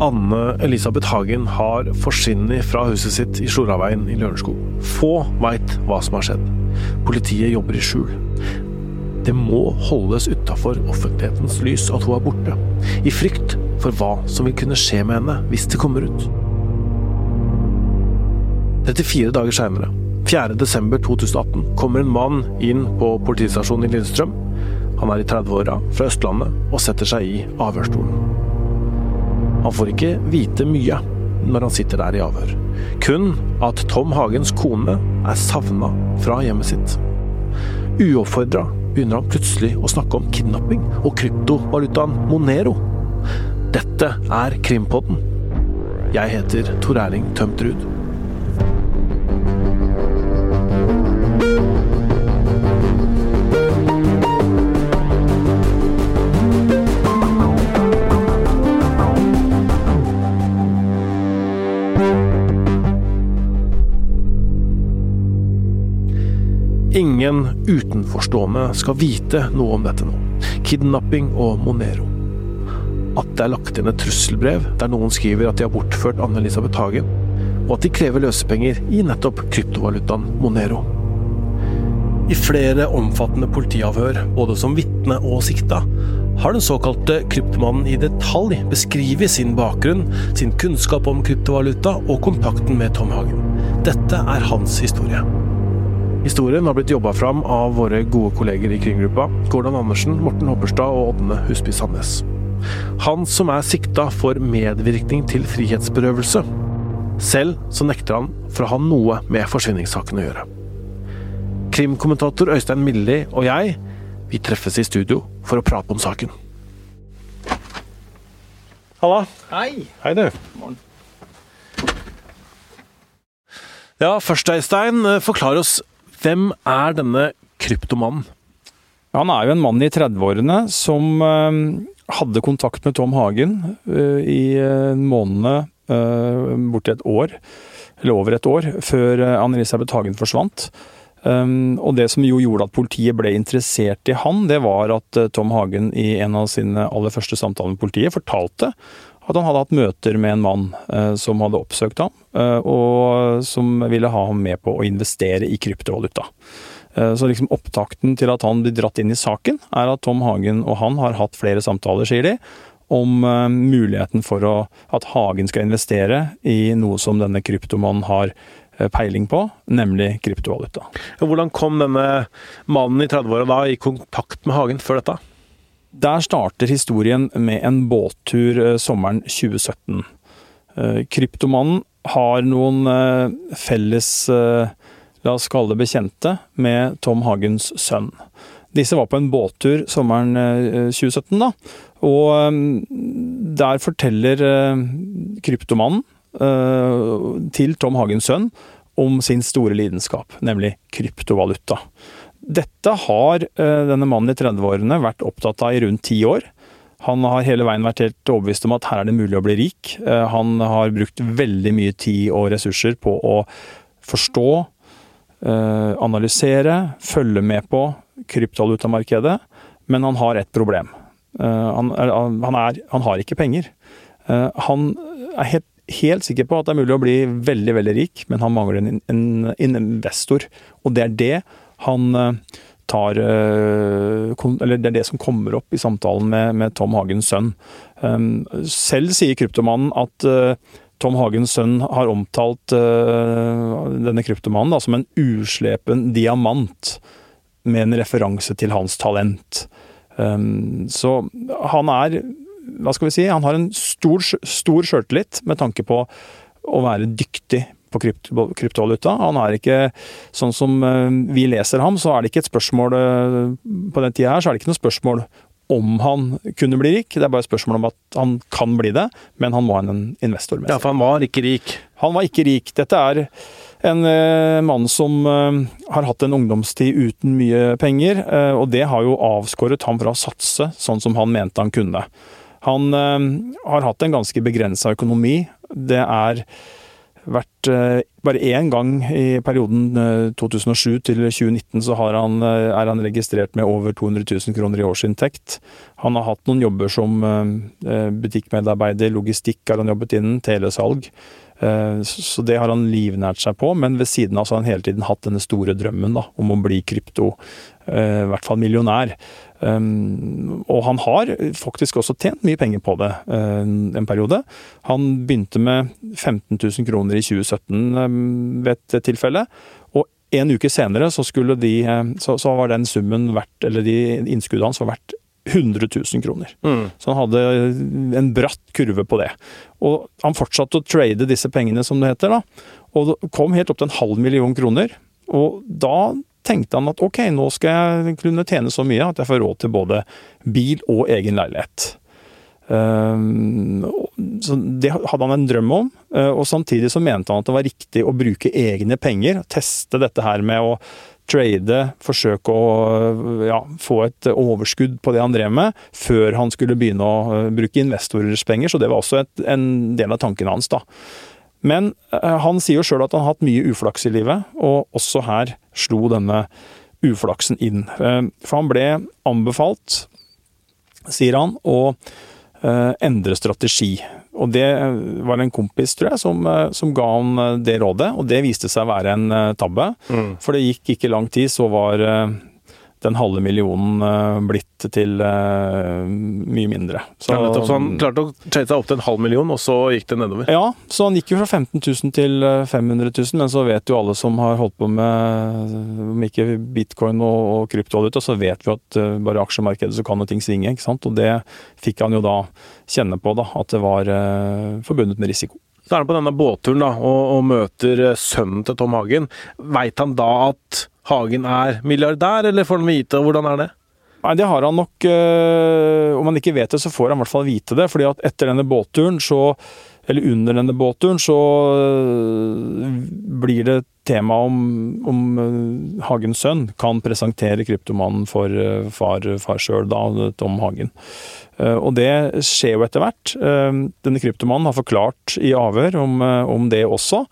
Anne Elisabeth Hagen har forsvunnet fra huset sitt i Sloraveien i Lørenskog. Få veit hva som har skjedd. Politiet jobber i skjul. Det må holdes utafor offentlighetens lys at hun er borte, i frykt for hva som vil kunne skje med henne hvis det kommer ut. 34 dager seinere, 4.12.2018, kommer en mann inn på politistasjonen i Lillestrøm. Han er i 30-åra, fra Østlandet, og setter seg i avhørsstolen. Han får ikke vite mye når han sitter der i avhør. Kun at Tom Hagens kone er savna fra hjemmet sitt. Uoppfordra begynner han plutselig å snakke om kidnapping og kryptovalutaen Monero. Dette er Krimpodden. Jeg heter Tor Erling Tømtrud. Ingen utenforstående skal vite noe om dette nå. Kidnapping og Monero. At det er lagt inn et trusselbrev der noen skriver at de har bortført Anne-Elisabeth Hagen, og at de krever løsepenger i nettopp kryptovalutaen Monero. I flere omfattende politiavhør, både som vitne og sikta, har den såkalte kryptomannen i detalj beskrevet sin bakgrunn, sin kunnskap om kryptovaluta og kontakten med Tom Hagen. Dette er hans historie. Historien har blitt jobba fram av våre gode kolleger i Krimgruppa, Gordon Andersen, Morten Hopperstad og Ådne Husby Sandnes. Han som er sikta for medvirkning til frihetsberøvelse. Selv så nekter han for å ha noe med forsvinningssaken å gjøre. Krimkommentator Øystein Milli og jeg, vi treffes i studio for å prate om saken. Halla. Hei. Hei, du. Morgen. Ja, først, Øystein, forklar oss hvem er denne kryptomannen? Han er jo en mann i 30-årene som eh, hadde kontakt med Tom Hagen eh, i en måned, uh, borti et år, eller over et år, før Anne-Elisabeth Hagen forsvant. Um, og det som jo gjorde at politiet ble interessert i han, det var at Tom Hagen i en av sine aller første samtaler med politiet fortalte at han hadde hatt møter med en mann uh, som hadde oppsøkt ham, uh, og som ville ha ham med på å investere i kryptovaluta. Uh, så liksom opptakten til at han blir dratt inn i saken, er at Tom Hagen og han har hatt flere samtaler, sier de, om muligheten for å, at Hagen skal investere i noe som denne kryptomannen har peiling på, nemlig kryptovaluta. Hvordan kom denne mannen i 30-åra da i kontakt med Hagen før dette? Der starter historien med en båttur eh, sommeren 2017. Eh, kryptomannen har noen eh, felles, la oss kalle det bekjente, med Tom Hagens sønn. Disse var på en båttur sommeren 2017, da. Og der forteller kryptomannen til Tom Hagens sønn om sin store lidenskap, nemlig kryptovaluta. Dette har eh, denne mannen i 30-årene vært opptatt av i rundt ti år. Han har hele veien vært helt overbevist om at her er det mulig å bli rik. Eh, han har brukt veldig mye tid og ressurser på å forstå, eh, analysere, følge med på kryptovalutamarkedet, men han har et problem. Han, han, er, han har ikke penger. Han er helt, helt, sikker på at det er mulig å bli veldig, veldig rik, men han mangler en, en, en investor. Og det er det han eh, tar eh, Eller det er det som kommer opp i samtalen med, med Tom Hagens sønn. Um, selv sier kryptomannen at eh, Tom Hagens sønn har omtalt denne kryptomannen da, som en uslepen diamant med en referanse til hans talent. Um, så han er Hva skal vi si? Han har en stor, stor sjøltillit med tanke på å være dyktig på krypto, kryptovaluta. Han er ikke sånn som eh, vi leser ham, så er det ikke et spørsmål eh, på den tida her, så er det ikke noe spørsmål om han kunne bli rik. Det er bare et spørsmål om at han kan bli det, men han må ha en investor med seg. Ja, for han var ikke rik? Han var ikke rik. Dette er en eh, mann som har hatt en ungdomstid uten mye penger, og det har jo avskåret ham fra å satse sånn som han mente han kunne. Han har hatt en ganske begrensa økonomi. Det er vært eh, Bare én gang i perioden 2007 til 2019 så han, er han registrert med over 200 000 kroner i årsinntekt. Han har hatt noen jobber som butikkmedarbeider, logistikk har han jobbet innen, telesalg. Så det har han livnært seg på, men ved siden av så har han hele tiden hatt denne store drømmen da, om å bli krypto, i hvert fall millionær. Um, og han har faktisk også tjent mye penger på det uh, en periode. Han begynte med 15 000 kroner i 2017 um, ved et tilfelle. Og en uke senere så, de, uh, så, så var den summen verdt, eller de innskuddet hans var verdt 100 000 kroner. Mm. Så han hadde en bratt kurve på det. Og han fortsatte å trade disse pengene, som det heter, da. Og kom helt opp til en halv million kroner. Og da tenkte han at ok, nå skal jeg kunne tjene så mye at jeg får råd til både bil og egen leilighet. Um, så Det hadde han en drøm om, uh, og samtidig så mente han at det var riktig å bruke egne penger. Teste dette her med å trade, forsøke å ja, få et overskudd på det han drev med, før han skulle begynne å uh, bruke investorers penger. Så det var også et, en del av tanken hans. da. Men han sier jo sjøl at han har hatt mye uflaks i livet, og også her slo denne uflaksen inn. Eh, for han ble anbefalt, sier han, å eh, endre strategi. Og det var en kompis, tror jeg, som, eh, som, ga han det rådet, og det viste seg å være en tabbe. Mm. For det gikk ikke lang tid, så var den halve millionen uh, blitt til uh, mye mindre. Så, ja, så, han klarte å trade seg opp til en halv million, og så gikk det nedover? Ja, så han gikk jo fra 15 000 til 500 eh, 000, men så vet jo alle som har holdt på med om ikke bitcoin og, og kryptovaluta, så vet vi at uh, bare i aksjemarkedet så kan jo ting svinge, ikke sant. Og det fikk han jo da kjenne på, da, at det var forbundet med risiko. Så er han på denne båtturen da, og, og møter sønnen til Tom Hagen. Veit han da at Hagen er milliardær, eller får han vite hvordan er det? Nei, Det har han nok øh, Om han ikke vet det, så får han i hvert fall vite det. fordi at etter denne båtturen, så Eller under denne båtturen, så øh, blir det tema om, om øh, Hagens sønn kan presentere kryptomannen for far, far sjøl, da, Tom Hagen. Og det skjer jo etter hvert. Denne kryptomannen har forklart i avhør om, om det også.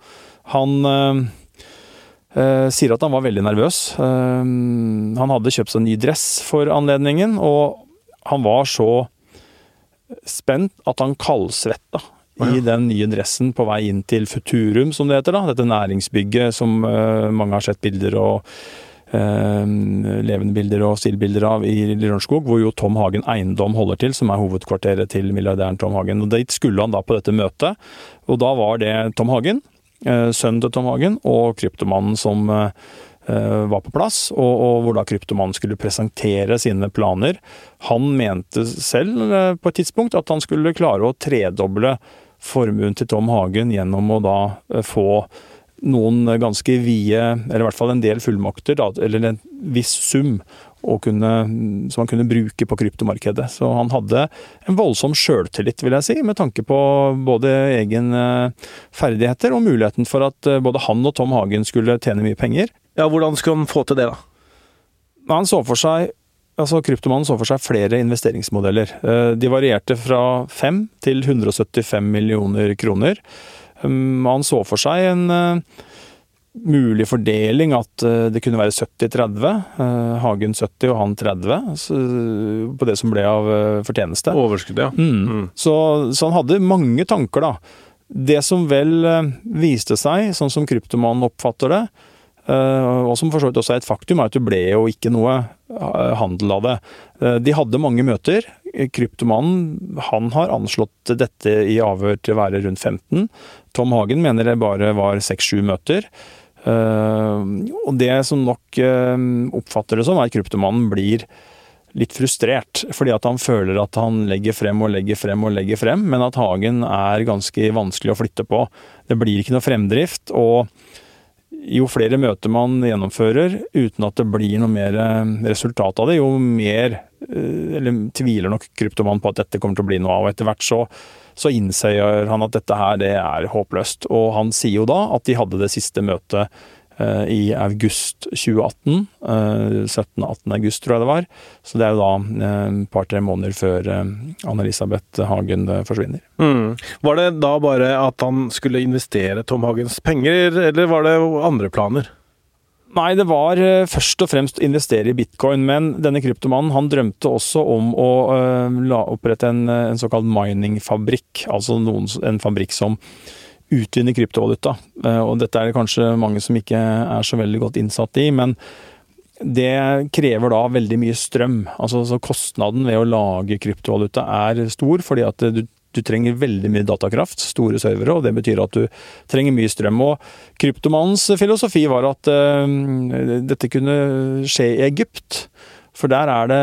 Han Uh, sier at han var veldig nervøs. Uh, han hadde kjøpt seg en ny dress for anledningen, og han var så spent at han kaldsvetta ja. i den nye dressen på vei inn til Futurum, som det heter. da, Dette næringsbygget som uh, mange har sett bilder og levende bilder og stillbilder av i Lørenskog, hvor jo Tom Hagen Eiendom holder til, som er hovedkvarteret til milliardæren Tom Hagen. Og Dit skulle han da på dette møtet, og da var det Tom Hagen Eh, sønnen til Tom Hagen og kryptomannen som eh, eh, var på plass, og, og, hvor da kryptomannen skulle presentere sine planer. Han mente selv på et tidspunkt at han skulle klare å tredoble formuen til Tom Hagen gjennom å da få noen ganske vide, eller i hvert fall en del fullmakter, da, eller en viss sum, kunne, som han kunne bruke på kryptomarkedet. Så han hadde en voldsom sjøltillit, vil jeg si, med tanke på både egen ferdigheter og muligheten for at eh, både han og Tom Hagen skulle tjene mye penger. Ja, Hvordan skulle han få til det, da? Han så for seg altså Kryptomannen så for seg flere investeringsmodeller. Eh, de varierte fra 5 til 175 millioner kroner. Um, han så for seg en eh, mulig fordeling at eh, det kunne være 70-30. Eh, Hagen 70 og han 30, på det som ble av fortjeneste. Overskudd, ja. Mm. Mm. Så, så, han hadde mange tanker, da. Det som vel viste seg, sånn som kryptomannen oppfatter det, og som for så vidt også er et faktum, er at det ble jo ikke noe handel av det. De hadde mange møter. Kryptomannen han har anslått dette i avhør til å være rundt 15. Tom Hagen mener det bare var 6-7 møter. Uh, og det som nok oppfatter det som, er at kryptomannen blir litt frustrert. Fordi at han føler at han legger frem og legger frem og legger frem, men at Hagen er ganske vanskelig å flytte på. Det blir ikke noe fremdrift. og jo flere møter man gjennomfører uten at det blir noe mer eh, resultat av det, jo mer eller tviler nok kryptomannen på at dette kommer til å bli noe av. og Etter hvert så så innser han at dette her det er håpløst. Og han sier jo da at de hadde det siste møtet eh, i august 2018. 17.-18. august, tror jeg det var. Så det er jo da et par-tre måneder før Anne-Elisabeth Hagen forsvinner. Mm. Var det da bare at han skulle investere Tom Hagens penger, eller var det andre planer? Nei, det var eh, først og fremst å investere i bitcoin. Men denne kryptomannen han drømte også om å opprette en, eh, en såkalt miningfabrikk. Altså noen, en fabrikk som utvinner kryptovaluta. Uh, og dette er det kanskje mange som ikke er så veldig godt innsatt i. men det krever da veldig mye strøm. Altså, Kostnaden ved å lage kryptovaluta er stor, fordi at du du trenger veldig mye datakraft, store servere, og det betyr at du trenger mye strøm. Og Kryptomannens filosofi var at uh, dette kunne skje i Egypt. For der er det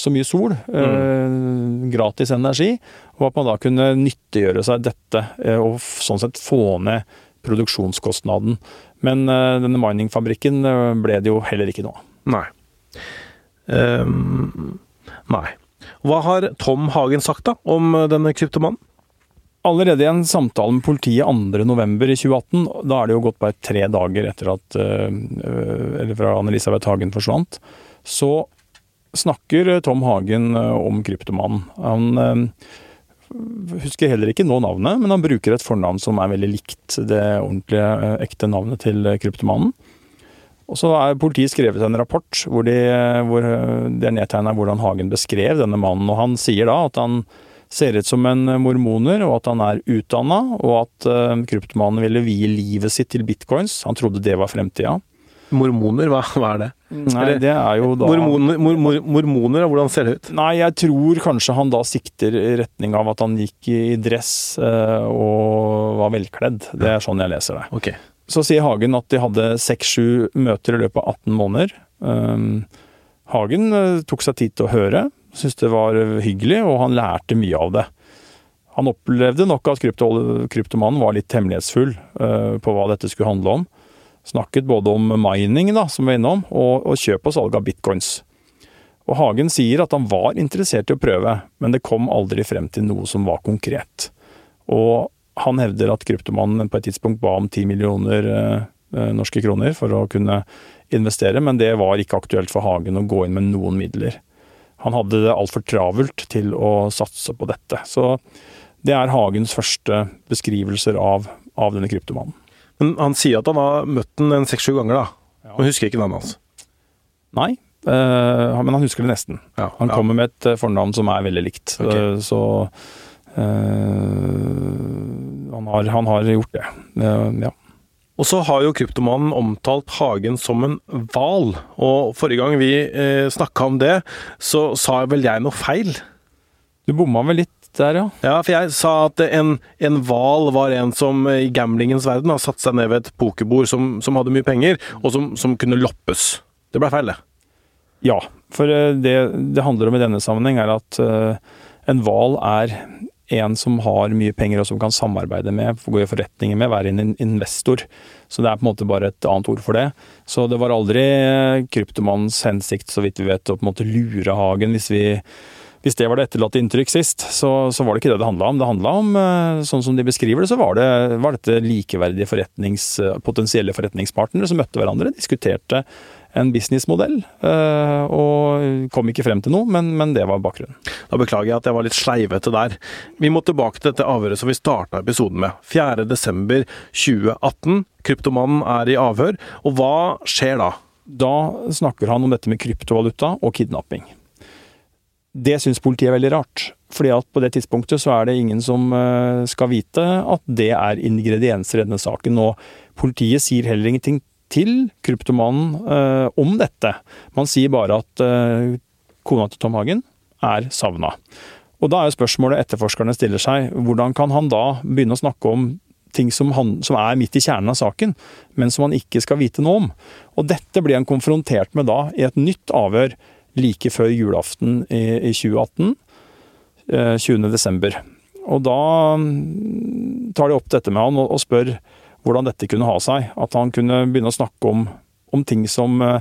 så mye sol, uh, gratis energi, og at man da kunne nyttiggjøre seg dette uh, og sånn sett få ned produksjonskostnaden. Men denne miningfabrikken ble det jo heller ikke noe av. Nei. Um, nei. Hva har Tom Hagen sagt da, om eh, denne kryptomannen? Allerede i en samtale med politiet 2.11. i 2018, da er det jo gått bare tre dager etter at eh, Eller fra Anne-Elisabeth Hagen forsvant, så snakker Tom Hagen eh, om kryptomannen. Han husker heller ikke nå navnet, men han bruker et fornavn som er veldig likt det ordentlige, ekte navnet til kryptomannen. Og så er politiet skrevet en rapport hvor, de, hvor det er nedtegna hvordan Hagen beskrev denne mannen. Og han sier da at han ser ut som en mormoner, og at han er utdanna, og at kryptomannen ville vie livet sitt til bitcoins. Han trodde det var fremtida. Mormoner, hva, hva, er det? Nei, det er jo da Mormoner, mor, mor, mormoner, hvordan ser det ut? Nei, jeg tror kanskje han da sikter i retning av at han gikk i dress uh, og var velkledd. Det er sånn jeg leser det. Okay. Så sier Hagen at de hadde seks-sju møter i løpet av 18 måneder. Um, Hagen uh, tok seg tid til å høre, syntes det var hyggelig, og han lærte mye av det. Han opplevde nok at krypto, kryptomannen var litt hemmelighetsfull uh, på hva dette skulle handle om. Snakket både om mining, da, som vi var innom, og, og kjøp og salg av bitcoins. Og Hagen sier at han var interessert i å prøve, men det kom aldri frem til noe som var konkret. Og han hevder at kryptomannen på et tidspunkt ba om 10 millioner eh, eh, norske kroner for å kunne investere, men det var ikke aktuelt for Hagen å gå inn med noen midler. Han hadde det altfor travelt til å satse på dette. Så det er Hagens første beskrivelser av, av denne kryptomannen. Men han sier at han har møtt den en seks-sju ganger, da. Ja. Men husker ikke navnet hans? Nei, øh, men han husker det nesten. Ja, han ja. kommer med et fornavn som er veldig likt. Okay. Så Eh, han har, han, har, gjort det. ja. Og så har jo kryptomanen omtalt Hagen som en hval, og forrige gang vi eh, snakka om det, så sa vel jeg noe feil? Du bomma vel litt der, ja. Ja, for jeg sa at en hval var en som i gamblingens verden har satt seg ned ved et pokerbord som, som hadde mye penger, og som, som kunne loppes. Det ble feil, det. Ja, for eh, det det handler om i denne sammenheng, er at uh, en hval er en som har mye penger og som kan samarbeide med, gå i forretninger med, være en investor. Så det er på en måte bare et annet ord for det. Så det var aldri kryptomannens hensikt, så vidt vi vet, å på en måte lure Hagen hvis vi hvis det var det etterlatte inntrykk sist, så, så, var det ikke det det handla om. Det handla om, eh, sånn som de beskriver det, så var, det, var dette likeverdige forretnings, potensielle forretningspartnere som møtte hverandre, diskuterte en businessmodell, eh, og kom ikke frem til noe, men, men, det var bakgrunnen. Da beklager jeg at jeg var litt sleivete der. Vi må tilbake til dette avhøret som vi starta episoden med. 4.12.2018. Kryptomannen er i avhør, og hva skjer da? Da snakker han om dette med kryptovaluta og kidnapping. Det syns politiet er veldig rart. fordi at på det tidspunktet så er det ingen som eh, skal vite at det er ingredienser i denne saken. Og politiet sier heller ingenting til kryptomanen eh, om dette. Man sier bare at eh, kona til Tom Hagen er savna. Og da er jo spørsmålet etterforskerne stiller seg, hvordan kan han da begynne å snakke om ting som, han, som, er midt i kjernen av saken, men som han ikke skal vite noe om. Og dette blir han konfrontert med da i et nytt avhør like før julaften i, i 2018. Eh, 20.12. Og da mm, tar de opp dette med han og, og spør hvordan dette kunne ha seg. At han kunne begynne å snakke om, om ting som eh,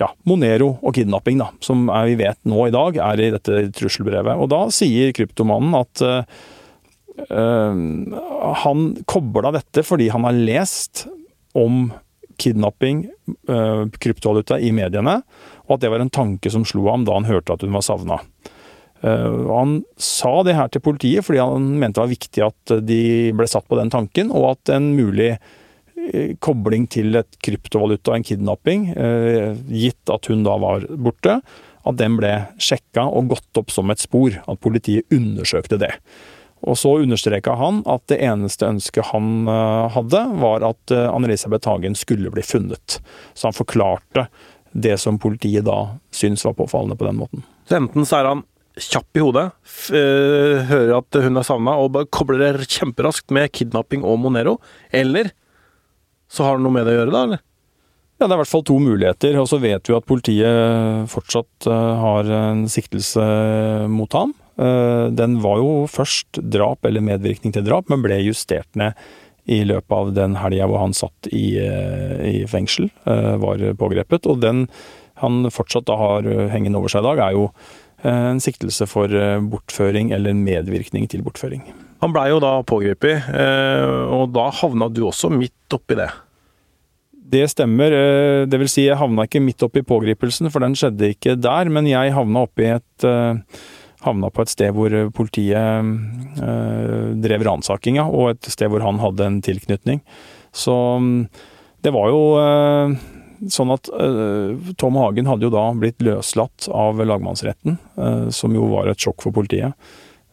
ja, Monero og kidnapping, da, som er, vi vet nå i dag er i dette trusselbrevet. Og da sier kryptomannen at uh, han kobla dette fordi han har lest om kidnapping, kryptovaluta i mediene, og at det var en tanke som slo ham da han hørte at hun var savna. Han sa det her til politiet fordi han mente det var viktig at de ble satt på den tanken, og at en mulig kobling til et kryptovaluta og en kidnapping, gitt at hun da var borte, at den ble sjekka og gått opp som et spor. At politiet undersøkte det. Og så understreka han at det eneste ønsket han eh, hadde, var at eh, Anne-Elisabeth Hagen skulle bli funnet. Så han forklarte det som politiet da syntes var påfallende på den måten. Så enten så er han kjapp i hodet, eh, hører at hun er savna og bare kobler det kjemperaskt med kidnapping og Monero, eller så har han noe med det å gjøre, da? eller? Ja, Det er i hvert fall to muligheter. Og så vet vi at politiet fortsatt har en siktelse mot ham. Eh, den var jo først drap eller medvirkning til drap, men ble justert ned i løpet av den helga hvor han satt i, eh, i, fengsel, eh, var pågrepet. Og den han fortsatt da har hengende over seg i dag, er jo en siktelse for bortføring eller medvirkning til bortføring. Han blei jo da pågrepet, og da havna du også midt oppi det? Det stemmer. Det vil si, jeg havna ikke midt oppi pågripelsen, for den skjedde ikke der. Men jeg havna oppi et havna på et sted hvor eh, politiet øh, drev ransakinga, og et sted hvor han hadde en tilknytning. Så mm, det var jo øh, sånn at Tom Hagen hadde jo da blitt løslatt av lagmannsretten, som jo var et sjokk for politiet.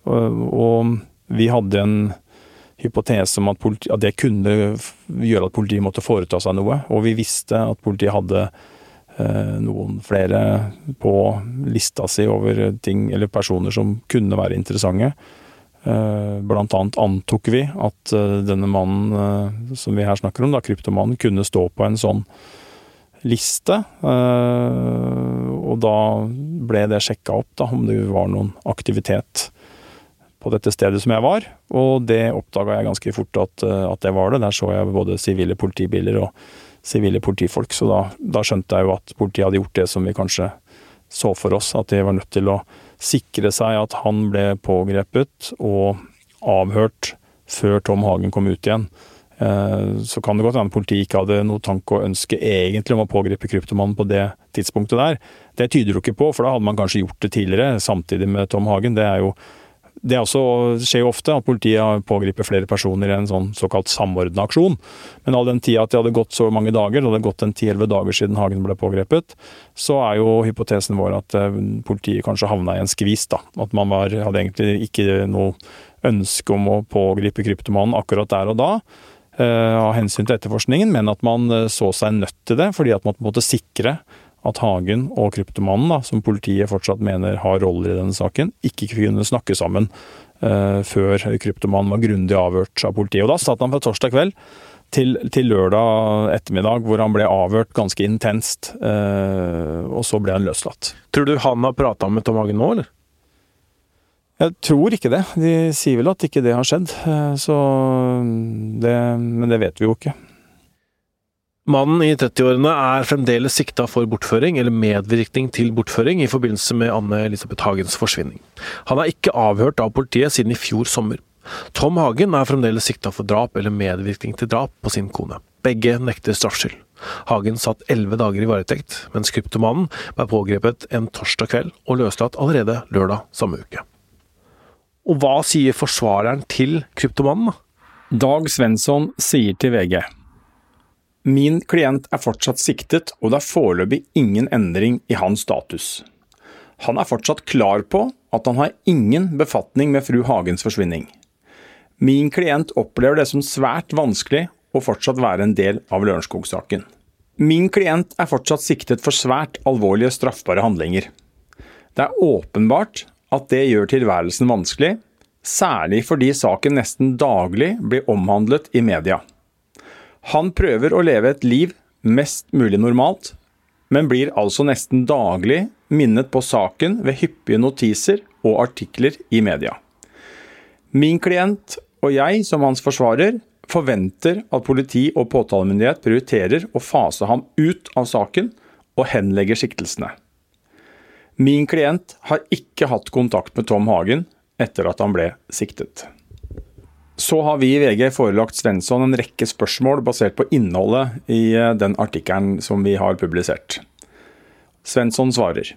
og vi hadde en hypotese om at, politi, at, det kunne gjøre at politiet måtte foreta seg noe. Og vi visste at politiet hadde Eh, noen flere på lista si over ting eller personer som kunne være interessante. Eh, blant annet antok vi at eh, denne mannen som vi her snakker om, da, kryptomannen, kunne stå på en sånn liste. Og da ble det sjekka opp, da, om det var noen aktivitet på dette stedet som jeg var. Og det oppdaga jeg ganske fort at, at det var det. Der så jeg både sivile politibiler og sivile politifolk. Så da, da, skjønte jeg jo at politiet hadde gjort det som vi kanskje så for oss, at de var nødt til å sikre seg at han ble pågrepet og avhørt før Tom Hagen kom ut igjen. Eh, så kan det godt hende politiet ikke hadde noe tanke og ønske egentlig om å pågripe kryptomannen på det tidspunktet der. Det tyder jo ikke på, for da hadde man kanskje gjort det tidligere, samtidig med Tom Hagen. Det er jo det også skjer jo ofte, at politiet pågriper flere personer i en sånn såkalt samordna aksjon. Men all den tida at det hadde gått så mange dager, det hadde gått en 10-11 dager siden Hagen ble pågrepet, så er jo hypotesen vår at eh, politiet kanskje havna i en skvis. da. At man var, hadde egentlig ikke noe ønske om å pågripe kryptomanen akkurat der og da. Uh, av hensyn til etterforskningen, men at man uh, så seg nødt til det fordi at man måtte sikre at Hagen og kryptomanen, da, som politiet fortsatt mener har roller i denne saken, ikke kunne snakke sammen uh, før kryptomanen var grundig avhørt av politiet. Og Da satt han fra torsdag kveld til, til, lørdag ettermiddag, hvor han ble avhørt ganske intenst. Uh, og så ble han løslatt. Tror du han har prata med Tom Hagen nå, eller? Jeg tror ikke det. De sier vel at ikke det har skjedd. Uh, så det, men det vet vi jo ikke. Mannen i 30-årene er fremdeles sikta for bortføring eller medvirkning til bortføring i forbindelse med Anne-Elisabeth Hagens forsvinning. Han er ikke avhørt av politiet siden i fjor sommer. Tom Hagen er fremdeles sikta for drap eller medvirkning til drap på sin kone. Begge nekter straffskyld. Hagen satt elleve dager i varetekt, mens kryptomannen ble pågrepet en torsdag kveld og løslatt allerede lørdag samme uke. Og hva sier forsvareren til kryptomannen? Dag Svensson sier til VG Min klient er fortsatt siktet, og det er foreløpig ingen endring i hans status. Han er fortsatt klar på at han har ingen befatning med fru Hagens forsvinning. Min klient opplever det som svært vanskelig å fortsatt være en del av Lørenskog-saken. Min klient er fortsatt siktet for svært alvorlige straffbare handlinger. Det er åpenbart at det gjør tilværelsen vanskelig, særlig fordi saken nesten daglig blir omhandlet i media. Han prøver å leve et liv mest mulig normalt, men blir altså nesten daglig minnet på saken ved hyppige notiser og artikler i media. Min klient og jeg, som hans forsvarer, forventer at politi og påtalemyndighet prioriterer å fase ham ut av saken og henlegger siktelsene. Min klient har ikke hatt kontakt med Tom Hagen etter at han ble siktet. Så har vi i VG forelagt Svensson en rekke spørsmål basert på innholdet i eh, den artikkelen som vi har publisert. Svensson svarer.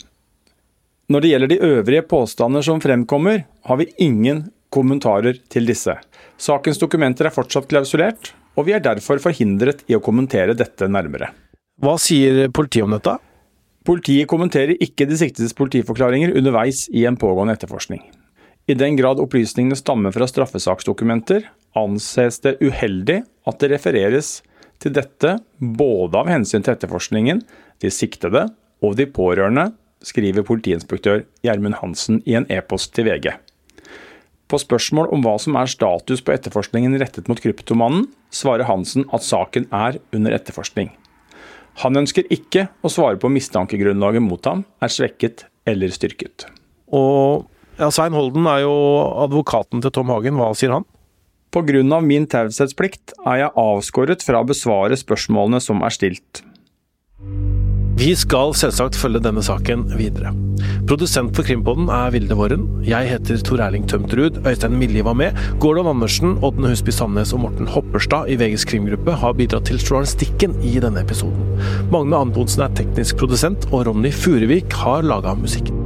Når det gjelder de øvrige påstander som fremkommer, har vi ingen kommentarer til disse. Sakens dokumenter er fortsatt klausulert, og vi er derfor forhindret i å kommentere dette nærmere. Hva sier politiet om dette? Politiet kommenterer ikke de siktedes politiforklaringer underveis i en pågående etterforskning. I den grad opplysningene stammer fra straffesaksdokumenter, anses det uheldig at det refereres til dette både av hensyn til etterforskningen, de siktede og de pårørende, skriver politiinspektør Gjermund Hansen i en e-post til VG. På spørsmål om hva som er status på etterforskningen rettet mot kryptomannen, svarer Hansen at saken er under etterforskning. Han ønsker ikke å svare på mistankegrunnlaget mot ham er svekket eller styrket. Og ja, Svein Holden er jo advokaten til Tom Hagen. Hva sier han? Pga. min taushetsplikt er jeg avskåret fra å besvare spørsmålene som er stilt. Vi skal selvsagt følge denne saken videre. Produsent for Krimpodden er Vilde Våren. Jeg heter Tor Erling Tømterud. Øystein Millie var med. Gordon Andersen, Ådne Husby Sandnes og Morten Hopperstad i VGs krimgruppe har bidratt til journalistikken i denne episoden. Magne Antonsen er teknisk produsent, og Ronny Furuvik har laga musikken.